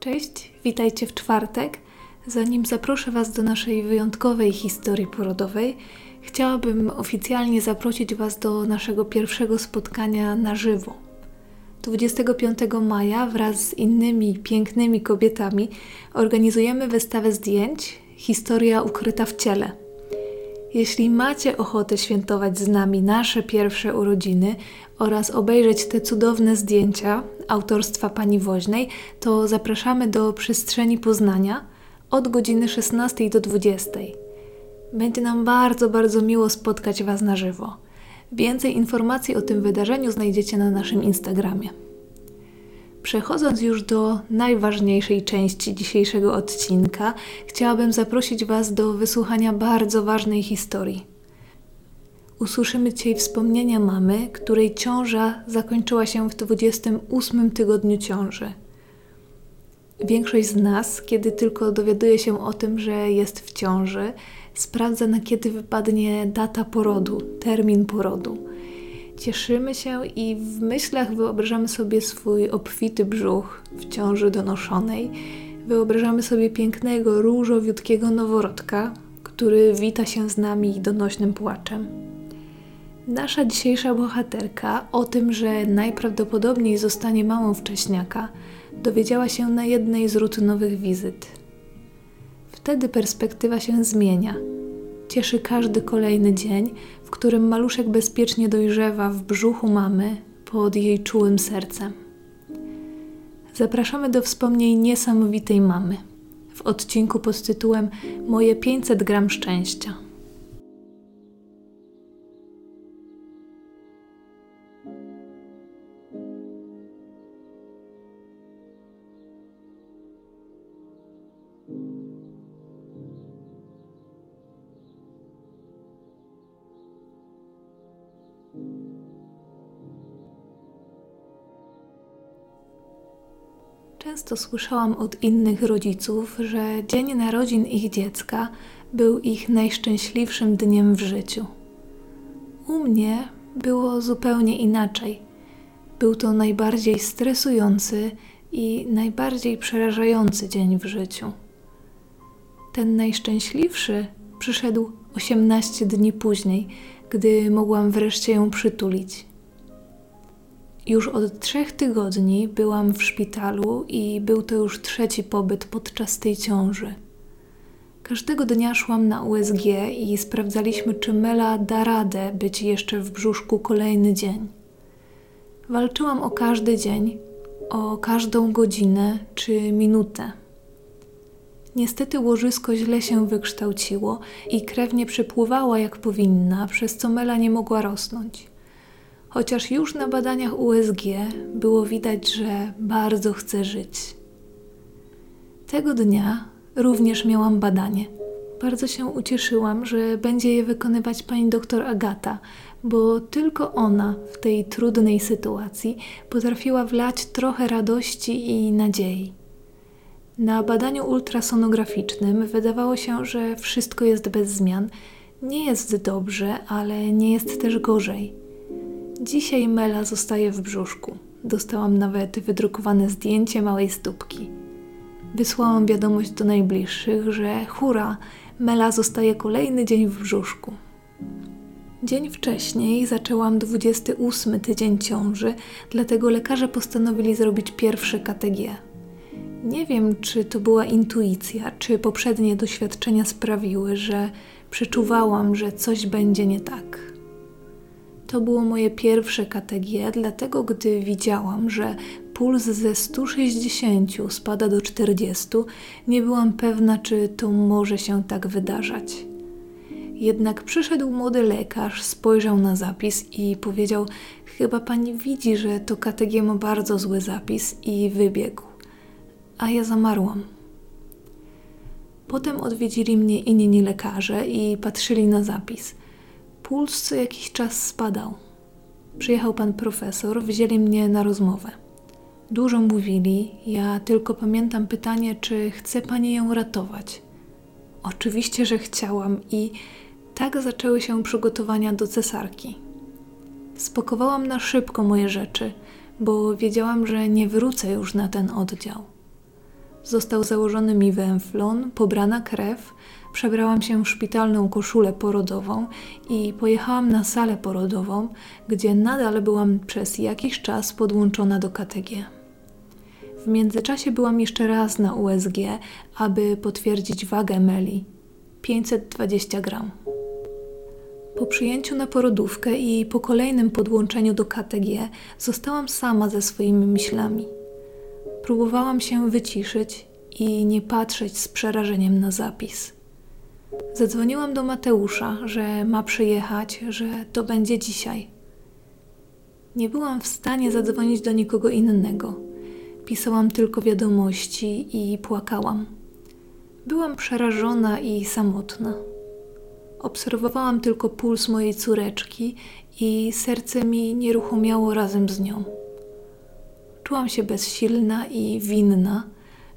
Cześć, witajcie w czwartek. Zanim zaproszę Was do naszej wyjątkowej historii porodowej, chciałabym oficjalnie zaprosić Was do naszego pierwszego spotkania na żywo. 25 maja wraz z innymi pięknymi kobietami organizujemy wystawę zdjęć Historia ukryta w ciele. Jeśli macie ochotę świętować z nami nasze pierwsze urodziny oraz obejrzeć te cudowne zdjęcia autorstwa pani Woźnej, to zapraszamy do przestrzeni Poznania od godziny 16 do 20. Będzie nam bardzo, bardzo miło spotkać Was na żywo. Więcej informacji o tym wydarzeniu znajdziecie na naszym Instagramie. Przechodząc już do najważniejszej części dzisiejszego odcinka, chciałabym zaprosić Was do wysłuchania bardzo ważnej historii. Usłyszymy dzisiaj wspomnienia mamy, której ciąża zakończyła się w 28 tygodniu ciąży. Większość z nas, kiedy tylko dowiaduje się o tym, że jest w ciąży, sprawdza na kiedy wypadnie data porodu, termin porodu. Cieszymy się i w myślach wyobrażamy sobie swój obfity brzuch w ciąży donoszonej. Wyobrażamy sobie pięknego, różowiutkiego noworodka, który wita się z nami donośnym płaczem. Nasza dzisiejsza bohaterka o tym, że najprawdopodobniej zostanie mamą wcześniaka, dowiedziała się na jednej z rutynowych wizyt. Wtedy perspektywa się zmienia. Cieszy każdy kolejny dzień, w którym maluszek bezpiecznie dojrzewa w brzuchu mamy pod jej czułym sercem. Zapraszamy do wspomnień niesamowitej mamy w odcinku pod tytułem Moje 500 gram szczęścia. Często słyszałam od innych rodziców, że dzień narodzin ich dziecka był ich najszczęśliwszym dniem w życiu. U mnie było zupełnie inaczej. Był to najbardziej stresujący i najbardziej przerażający dzień w życiu. Ten najszczęśliwszy przyszedł 18 dni później, gdy mogłam wreszcie ją przytulić. Już od trzech tygodni byłam w szpitalu i był to już trzeci pobyt podczas tej ciąży. Każdego dnia szłam na USG i sprawdzaliśmy, czy Mela da radę być jeszcze w brzuszku kolejny dzień. Walczyłam o każdy dzień, o każdą godzinę czy minutę. Niestety łożysko źle się wykształciło i krew nie przepływała jak powinna, przez co Mela nie mogła rosnąć chociaż już na badaniach USG było widać, że bardzo chce żyć. Tego dnia również miałam badanie. Bardzo się ucieszyłam, że będzie je wykonywać pani doktor Agata, bo tylko ona w tej trudnej sytuacji potrafiła wlać trochę radości i nadziei. Na badaniu ultrasonograficznym wydawało się, że wszystko jest bez zmian. Nie jest dobrze, ale nie jest też gorzej. Dzisiaj Mela zostaje w brzuszku. Dostałam nawet wydrukowane zdjęcie małej stópki. Wysłałam wiadomość do najbliższych, że hura, Mela zostaje kolejny dzień w brzuszku. Dzień wcześniej zaczęłam 28 tydzień ciąży, dlatego lekarze postanowili zrobić pierwsze KTG. Nie wiem, czy to była intuicja, czy poprzednie doświadczenia sprawiły, że przeczuwałam, że coś będzie nie tak. To było moje pierwsze KTG, dlatego gdy widziałam, że puls ze 160 spada do 40, nie byłam pewna, czy to może się tak wydarzać. Jednak przyszedł młody lekarz, spojrzał na zapis i powiedział: Chyba pani widzi, że to KTG ma bardzo zły zapis i wybiegł. A ja zamarłam. Potem odwiedzili mnie inni lekarze i patrzyli na zapis. Puls co jakiś czas spadał. Przyjechał pan profesor, wzięli mnie na rozmowę. Dużo mówili, ja tylko pamiętam pytanie, czy chce pani ją ratować. Oczywiście, że chciałam i tak zaczęły się przygotowania do cesarki. Spakowałam na szybko moje rzeczy, bo wiedziałam, że nie wrócę już na ten oddział. Został założony mi węflon, pobrana krew, przebrałam się w szpitalną koszulę porodową i pojechałam na salę porodową, gdzie nadal byłam przez jakiś czas podłączona do KTG. W międzyczasie byłam jeszcze raz na USG, aby potwierdzić wagę Meli 520 gram. Po przyjęciu na porodówkę i po kolejnym podłączeniu do KTG zostałam sama ze swoimi myślami. Próbowałam się wyciszyć i nie patrzeć z przerażeniem na zapis. Zadzwoniłam do Mateusza, że ma przyjechać, że to będzie dzisiaj. Nie byłam w stanie zadzwonić do nikogo innego. Pisałam tylko wiadomości i płakałam. Byłam przerażona i samotna. Obserwowałam tylko puls mojej córeczki i serce mi nieruchomiało razem z nią. Czułam się bezsilna i winna,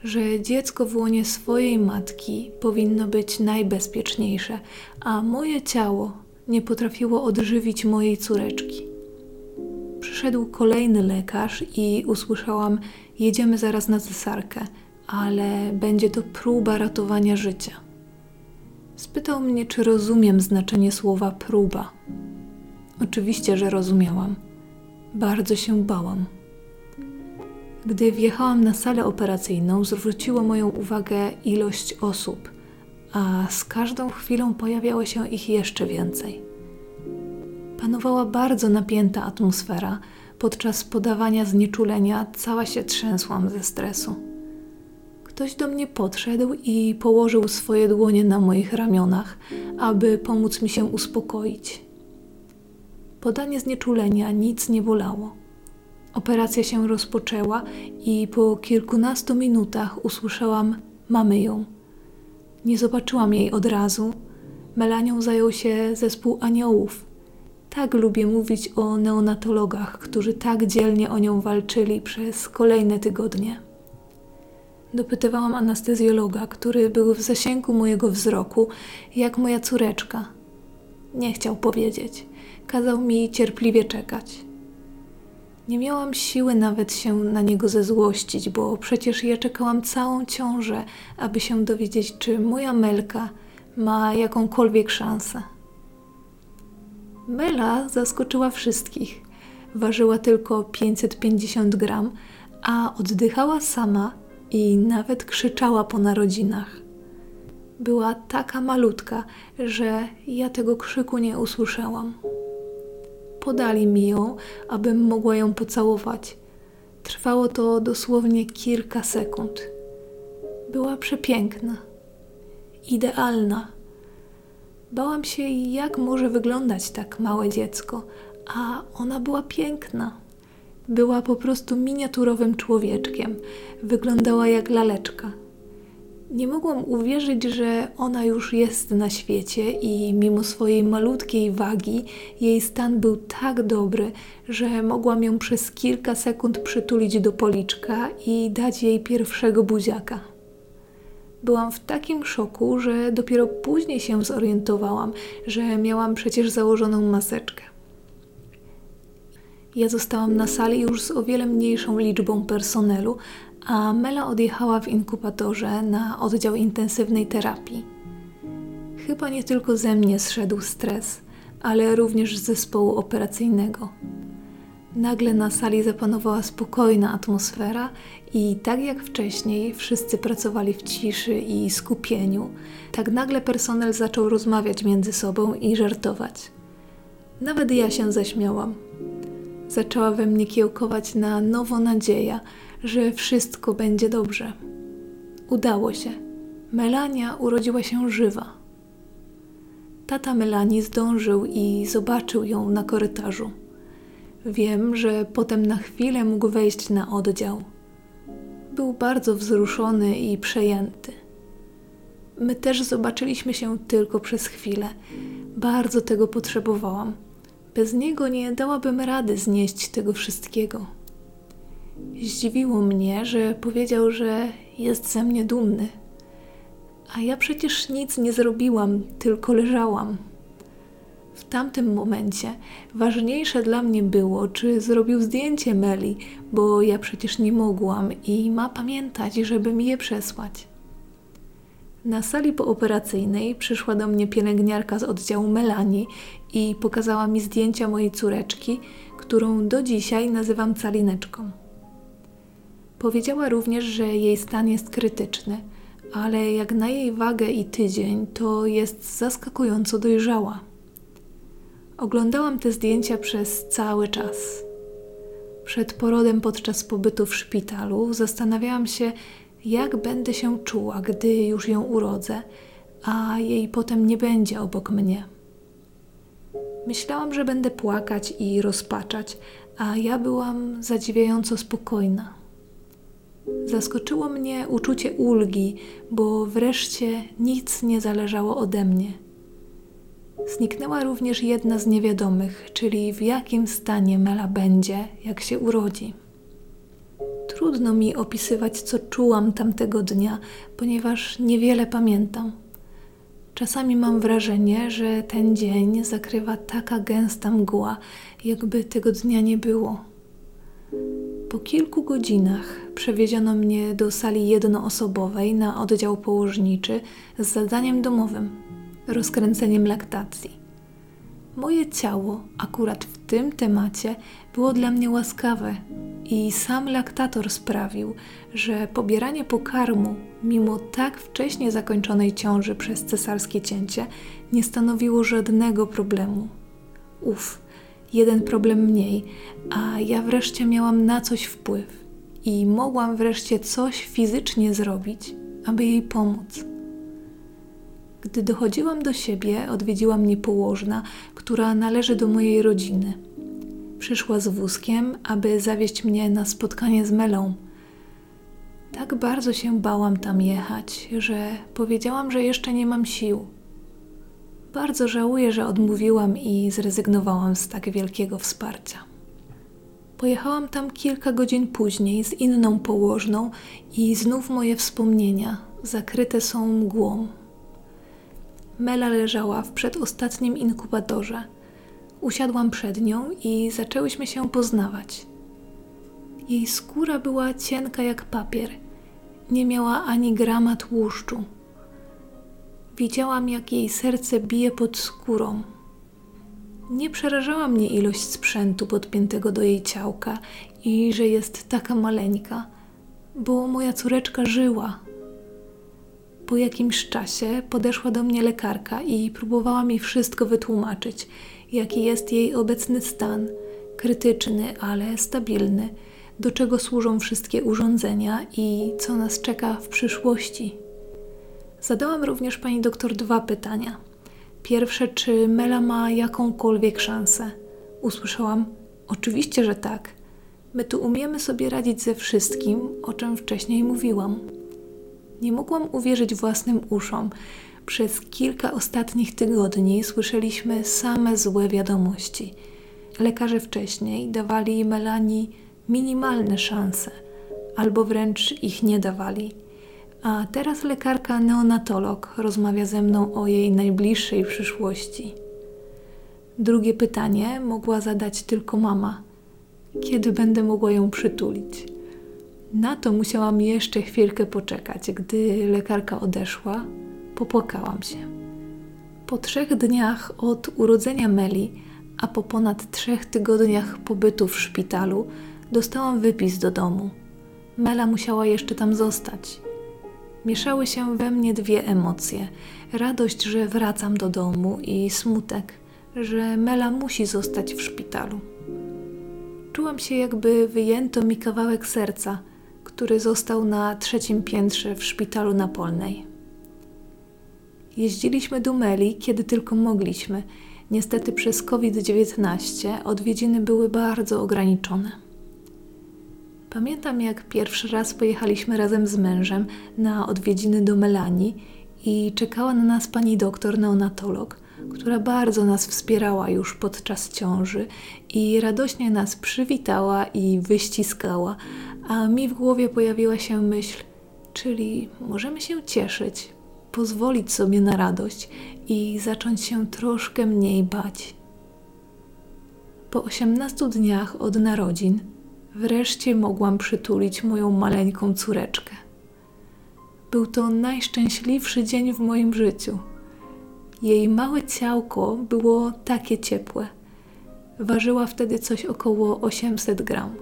że dziecko w łonie swojej matki powinno być najbezpieczniejsze, a moje ciało nie potrafiło odżywić mojej córeczki. Przyszedł kolejny lekarz i usłyszałam: Jedziemy zaraz na cesarkę, ale będzie to próba ratowania życia. Spytał mnie, czy rozumiem znaczenie słowa próba. Oczywiście, że rozumiałam. Bardzo się bałam. Gdy wjechałam na salę operacyjną, zwróciło moją uwagę ilość osób, a z każdą chwilą pojawiało się ich jeszcze więcej. Panowała bardzo napięta atmosfera. Podczas podawania znieczulenia cała się trzęsłam ze stresu. Ktoś do mnie podszedł i położył swoje dłonie na moich ramionach, aby pomóc mi się uspokoić. Podanie znieczulenia nic nie bolało. Operacja się rozpoczęła i po kilkunastu minutach usłyszałam: Mamy ją. Nie zobaczyłam jej od razu. Melanią zajął się zespół aniołów. Tak lubię mówić o neonatologach, którzy tak dzielnie o nią walczyli przez kolejne tygodnie. Dopytywałam anestezjologa, który był w zasięgu mojego wzroku, jak moja córeczka. Nie chciał powiedzieć. Kazał mi cierpliwie czekać. Nie miałam siły nawet się na niego zezłościć, bo przecież ja czekałam całą ciążę, aby się dowiedzieć, czy moja Melka ma jakąkolwiek szansę. Mela zaskoczyła wszystkich. Ważyła tylko 550 gram, a oddychała sama i nawet krzyczała po narodzinach. Była taka malutka, że ja tego krzyku nie usłyszałam. Podali mi ją, abym mogła ją pocałować. Trwało to dosłownie kilka sekund. Była przepiękna, idealna. Bałam się, jak może wyglądać tak małe dziecko, a ona była piękna. Była po prostu miniaturowym człowieczkiem. Wyglądała jak laleczka. Nie mogłam uwierzyć, że ona już jest na świecie i mimo swojej malutkiej wagi, jej stan był tak dobry, że mogłam ją przez kilka sekund przytulić do policzka i dać jej pierwszego buziaka. Byłam w takim szoku, że dopiero później się zorientowałam, że miałam przecież założoną maseczkę. Ja zostałam na sali już z o wiele mniejszą liczbą personelu, a Mela odjechała w inkubatorze na oddział intensywnej terapii. Chyba nie tylko ze mnie zszedł stres, ale również z zespołu operacyjnego. Nagle na sali zapanowała spokojna atmosfera i tak jak wcześniej wszyscy pracowali w ciszy i skupieniu, tak nagle personel zaczął rozmawiać między sobą i żartować. Nawet ja się zaśmiałam. Zaczęła we mnie kiełkować na nowo nadzieja, że wszystko będzie dobrze. Udało się. Melania urodziła się żywa. Tata Melanii zdążył i zobaczył ją na korytarzu. Wiem, że potem na chwilę mógł wejść na oddział. Był bardzo wzruszony i przejęty. My też zobaczyliśmy się tylko przez chwilę. Bardzo tego potrzebowałam. Bez niego nie dałabym rady znieść tego wszystkiego. Zdziwiło mnie, że powiedział, że jest ze mnie dumny. A ja przecież nic nie zrobiłam, tylko leżałam. W tamtym momencie ważniejsze dla mnie było, czy zrobił zdjęcie Meli, bo ja przecież nie mogłam i ma pamiętać, żeby mi je przesłać. Na sali pooperacyjnej przyszła do mnie pielęgniarka z oddziału Melanii i pokazała mi zdjęcia mojej córeczki, którą do dzisiaj nazywam calineczką. Powiedziała również, że jej stan jest krytyczny, ale jak na jej wagę i tydzień, to jest zaskakująco dojrzała. Oglądałam te zdjęcia przez cały czas. Przed porodem podczas pobytu w szpitalu zastanawiałam się, jak będę się czuła, gdy już ją urodzę, a jej potem nie będzie obok mnie. Myślałam, że będę płakać i rozpaczać, a ja byłam zadziwiająco spokojna. Zaskoczyło mnie uczucie ulgi, bo wreszcie nic nie zależało ode mnie. Zniknęła również jedna z niewiadomych, czyli w jakim stanie Mela będzie, jak się urodzi. Trudno mi opisywać, co czułam tamtego dnia, ponieważ niewiele pamiętam. Czasami mam wrażenie, że ten dzień zakrywa taka gęsta mgła, jakby tego dnia nie było. Po kilku godzinach przewieziono mnie do sali jednoosobowej na oddział położniczy z zadaniem domowym rozkręceniem laktacji. Moje ciało, akurat w tym temacie, było dla mnie łaskawe i sam laktator sprawił, że pobieranie pokarmu, mimo tak wcześnie zakończonej ciąży przez cesarskie cięcie, nie stanowiło żadnego problemu. Uf, jeden problem mniej, a ja wreszcie miałam na coś wpływ i mogłam wreszcie coś fizycznie zrobić, aby jej pomóc. Gdy dochodziłam do siebie, odwiedziła mnie położna, która należy do mojej rodziny. Przyszła z wózkiem, aby zawieźć mnie na spotkanie z Melą. Tak bardzo się bałam tam jechać, że powiedziałam, że jeszcze nie mam sił. Bardzo żałuję, że odmówiłam i zrezygnowałam z tak wielkiego wsparcia. Pojechałam tam kilka godzin później z inną położną i znów moje wspomnienia zakryte są mgłą. Mela leżała w przedostatnim inkubatorze. Usiadłam przed nią i zaczęłyśmy się poznawać. Jej skóra była cienka jak papier. Nie miała ani grama tłuszczu. Widziałam, jak jej serce bije pod skórą. Nie przerażała mnie ilość sprzętu podpiętego do jej ciałka i że jest taka maleńka, bo moja córeczka żyła, po jakimś czasie podeszła do mnie lekarka i próbowała mi wszystko wytłumaczyć, jaki jest jej obecny stan krytyczny, ale stabilny, do czego służą wszystkie urządzenia i co nas czeka w przyszłości. Zadałam również pani doktor dwa pytania. Pierwsze, czy Mela ma jakąkolwiek szansę? Usłyszałam: Oczywiście, że tak. My tu umiemy sobie radzić ze wszystkim, o czym wcześniej mówiłam. Nie mogłam uwierzyć własnym uszom. Przez kilka ostatnich tygodni słyszeliśmy same złe wiadomości. Lekarze wcześniej dawali Melanii minimalne szanse, albo wręcz ich nie dawali. A teraz lekarka neonatolog rozmawia ze mną o jej najbliższej przyszłości. Drugie pytanie mogła zadać tylko mama: kiedy będę mogła ją przytulić? Na to musiałam jeszcze chwilkę poczekać. Gdy lekarka odeszła, popłakałam się. Po trzech dniach od urodzenia Meli, a po ponad trzech tygodniach pobytu w szpitalu, dostałam wypis do domu. Mela musiała jeszcze tam zostać. Mieszały się we mnie dwie emocje: radość, że wracam do domu, i smutek, że Mela musi zostać w szpitalu. Czułam się, jakby wyjęto mi kawałek serca który został na trzecim piętrze w szpitalu na Polnej. Jeździliśmy do Meli, kiedy tylko mogliśmy. Niestety przez COVID-19 odwiedziny były bardzo ograniczone. Pamiętam, jak pierwszy raz pojechaliśmy razem z mężem na odwiedziny do Melanii i czekała na nas pani doktor neonatolog, która bardzo nas wspierała już podczas ciąży i radośnie nas przywitała i wyściskała, a mi w głowie pojawiła się myśl, czyli możemy się cieszyć, pozwolić sobie na radość i zacząć się troszkę mniej bać. Po 18 dniach od narodzin wreszcie mogłam przytulić moją maleńką córeczkę. Był to najszczęśliwszy dzień w moim życiu. Jej małe ciałko było takie ciepłe. Ważyła wtedy coś około 800 gram.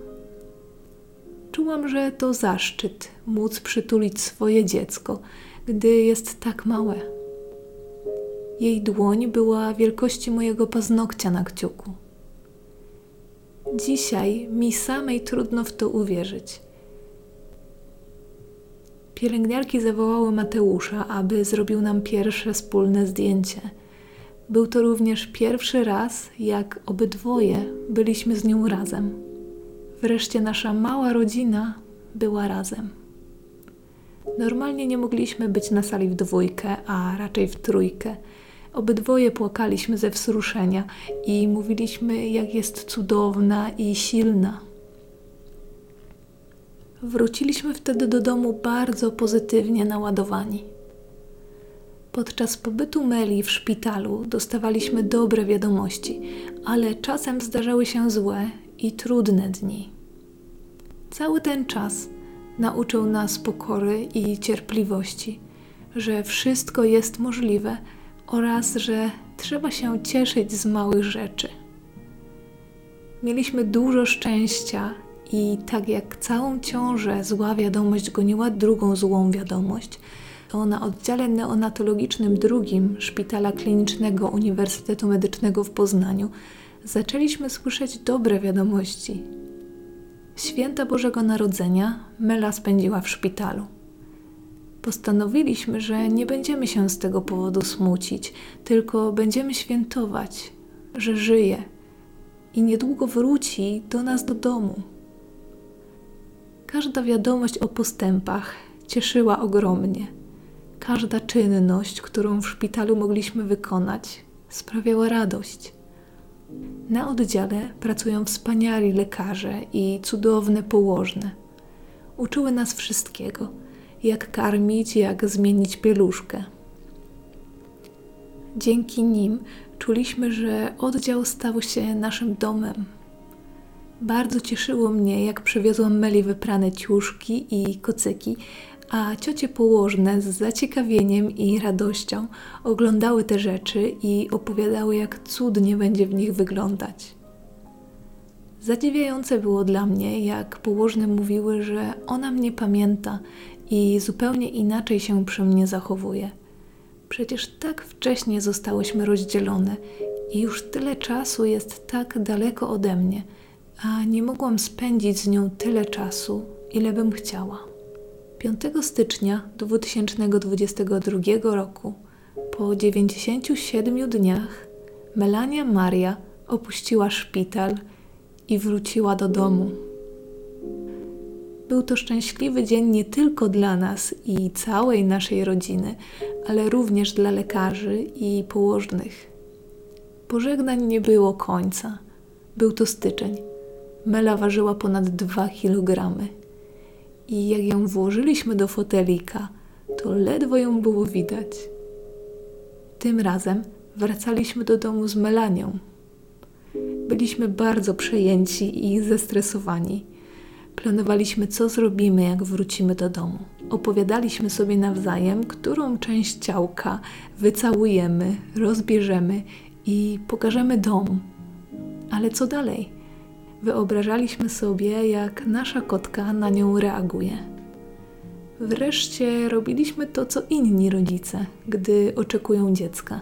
Czułam, że to zaszczyt móc przytulić swoje dziecko, gdy jest tak małe. Jej dłoń była wielkości mojego paznokcia na kciuku. Dzisiaj mi samej trudno w to uwierzyć. Pielęgniarki zawołały Mateusza, aby zrobił nam pierwsze wspólne zdjęcie. Był to również pierwszy raz, jak obydwoje byliśmy z nią razem. Wreszcie nasza mała rodzina była razem. Normalnie nie mogliśmy być na sali w dwójkę, a raczej w trójkę. Obydwoje płakaliśmy ze wzruszenia i mówiliśmy, jak jest cudowna i silna. Wróciliśmy wtedy do domu bardzo pozytywnie naładowani. Podczas pobytu Meli w szpitalu dostawaliśmy dobre wiadomości, ale czasem zdarzały się złe i trudne dni. Cały ten czas nauczył nas pokory i cierpliwości, że wszystko jest możliwe oraz że trzeba się cieszyć z małych rzeczy. Mieliśmy dużo szczęścia i tak jak całą ciążę zła wiadomość goniła drugą złą wiadomość, to na oddziale neonatologicznym drugim Szpitala Klinicznego Uniwersytetu Medycznego w Poznaniu zaczęliśmy słyszeć dobre wiadomości. Święta Bożego Narodzenia Mela spędziła w szpitalu. Postanowiliśmy, że nie będziemy się z tego powodu smucić, tylko będziemy świętować, że żyje i niedługo wróci do nas do domu. Każda wiadomość o postępach cieszyła ogromnie. Każda czynność, którą w szpitalu mogliśmy wykonać, sprawiała radość. Na oddziale pracują wspaniali lekarze i cudowne położne. Uczyły nas wszystkiego: jak karmić, jak zmienić pieluszkę. Dzięki nim czuliśmy, że oddział stał się naszym domem. Bardzo cieszyło mnie, jak przywiozłam Meli wyprane ciuszki i kocyki, a ciocie położne z zaciekawieniem i radością oglądały te rzeczy i opowiadały, jak cudnie będzie w nich wyglądać. Zadziwiające było dla mnie, jak położne mówiły, że ona mnie pamięta i zupełnie inaczej się przy mnie zachowuje. Przecież tak wcześnie zostałyśmy rozdzielone i już tyle czasu jest tak daleko ode mnie, a nie mogłam spędzić z nią tyle czasu, ile bym chciała. 5 stycznia 2022 roku, po 97 dniach, Melania Maria opuściła szpital i wróciła do domu. Był to szczęśliwy dzień nie tylko dla nas i całej naszej rodziny, ale również dla lekarzy i położnych. Pożegnań nie było końca. Był to styczeń. Mela ważyła ponad 2 kilogramy i jak ją włożyliśmy do fotelika, to ledwo ją było widać. Tym razem wracaliśmy do domu z Melanią. Byliśmy bardzo przejęci i zestresowani. Planowaliśmy, co zrobimy, jak wrócimy do domu. Opowiadaliśmy sobie nawzajem, którą część ciałka wycałujemy, rozbierzemy i pokażemy dom. Ale co dalej? Wyobrażaliśmy sobie, jak nasza kotka na nią reaguje. Wreszcie robiliśmy to, co inni rodzice, gdy oczekują dziecka.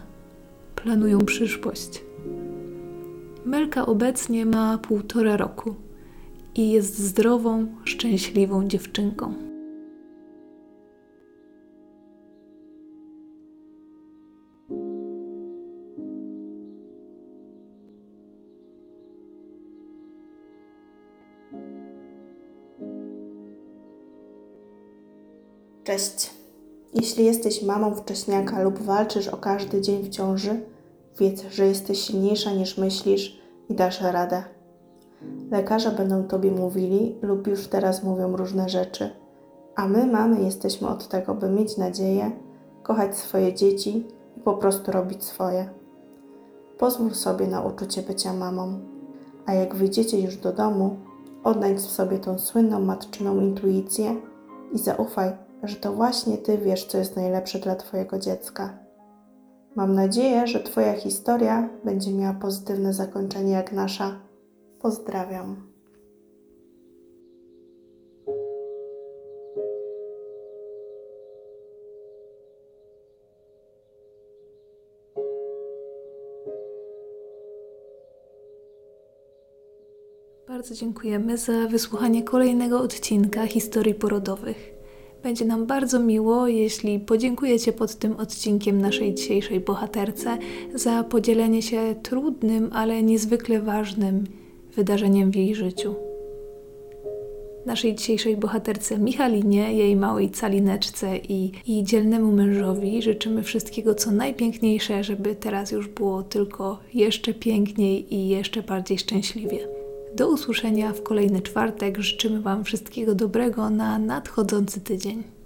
Planują przyszłość. Melka obecnie ma półtora roku i jest zdrową, szczęśliwą dziewczynką. Cześć. Jeśli jesteś mamą wcześniaka lub walczysz o każdy dzień w ciąży, wiedz, że jesteś silniejsza niż myślisz i dasz radę. Lekarze będą Tobie mówili lub już teraz mówią różne rzeczy, a my, mamy, jesteśmy od tego, by mieć nadzieję, kochać swoje dzieci i po prostu robić swoje. Pozwól sobie na uczucie bycia mamą, a jak wyjdziecie już do domu, odnajdź w sobie tą słynną matczyną intuicję i zaufaj, że to właśnie Ty wiesz, co jest najlepsze dla Twojego dziecka. Mam nadzieję, że Twoja historia będzie miała pozytywne zakończenie jak nasza. Pozdrawiam. Bardzo dziękujemy za wysłuchanie kolejnego odcinka historii porodowych. Będzie nam bardzo miło, jeśli podziękujecie pod tym odcinkiem naszej dzisiejszej bohaterce za podzielenie się trudnym, ale niezwykle ważnym wydarzeniem w jej życiu. Naszej dzisiejszej bohaterce Michalinie, jej małej calineczce i, i dzielnemu mężowi życzymy wszystkiego co najpiękniejsze, żeby teraz już było tylko jeszcze piękniej i jeszcze bardziej szczęśliwie. Do usłyszenia w kolejny czwartek. Życzymy Wam wszystkiego dobrego na nadchodzący tydzień.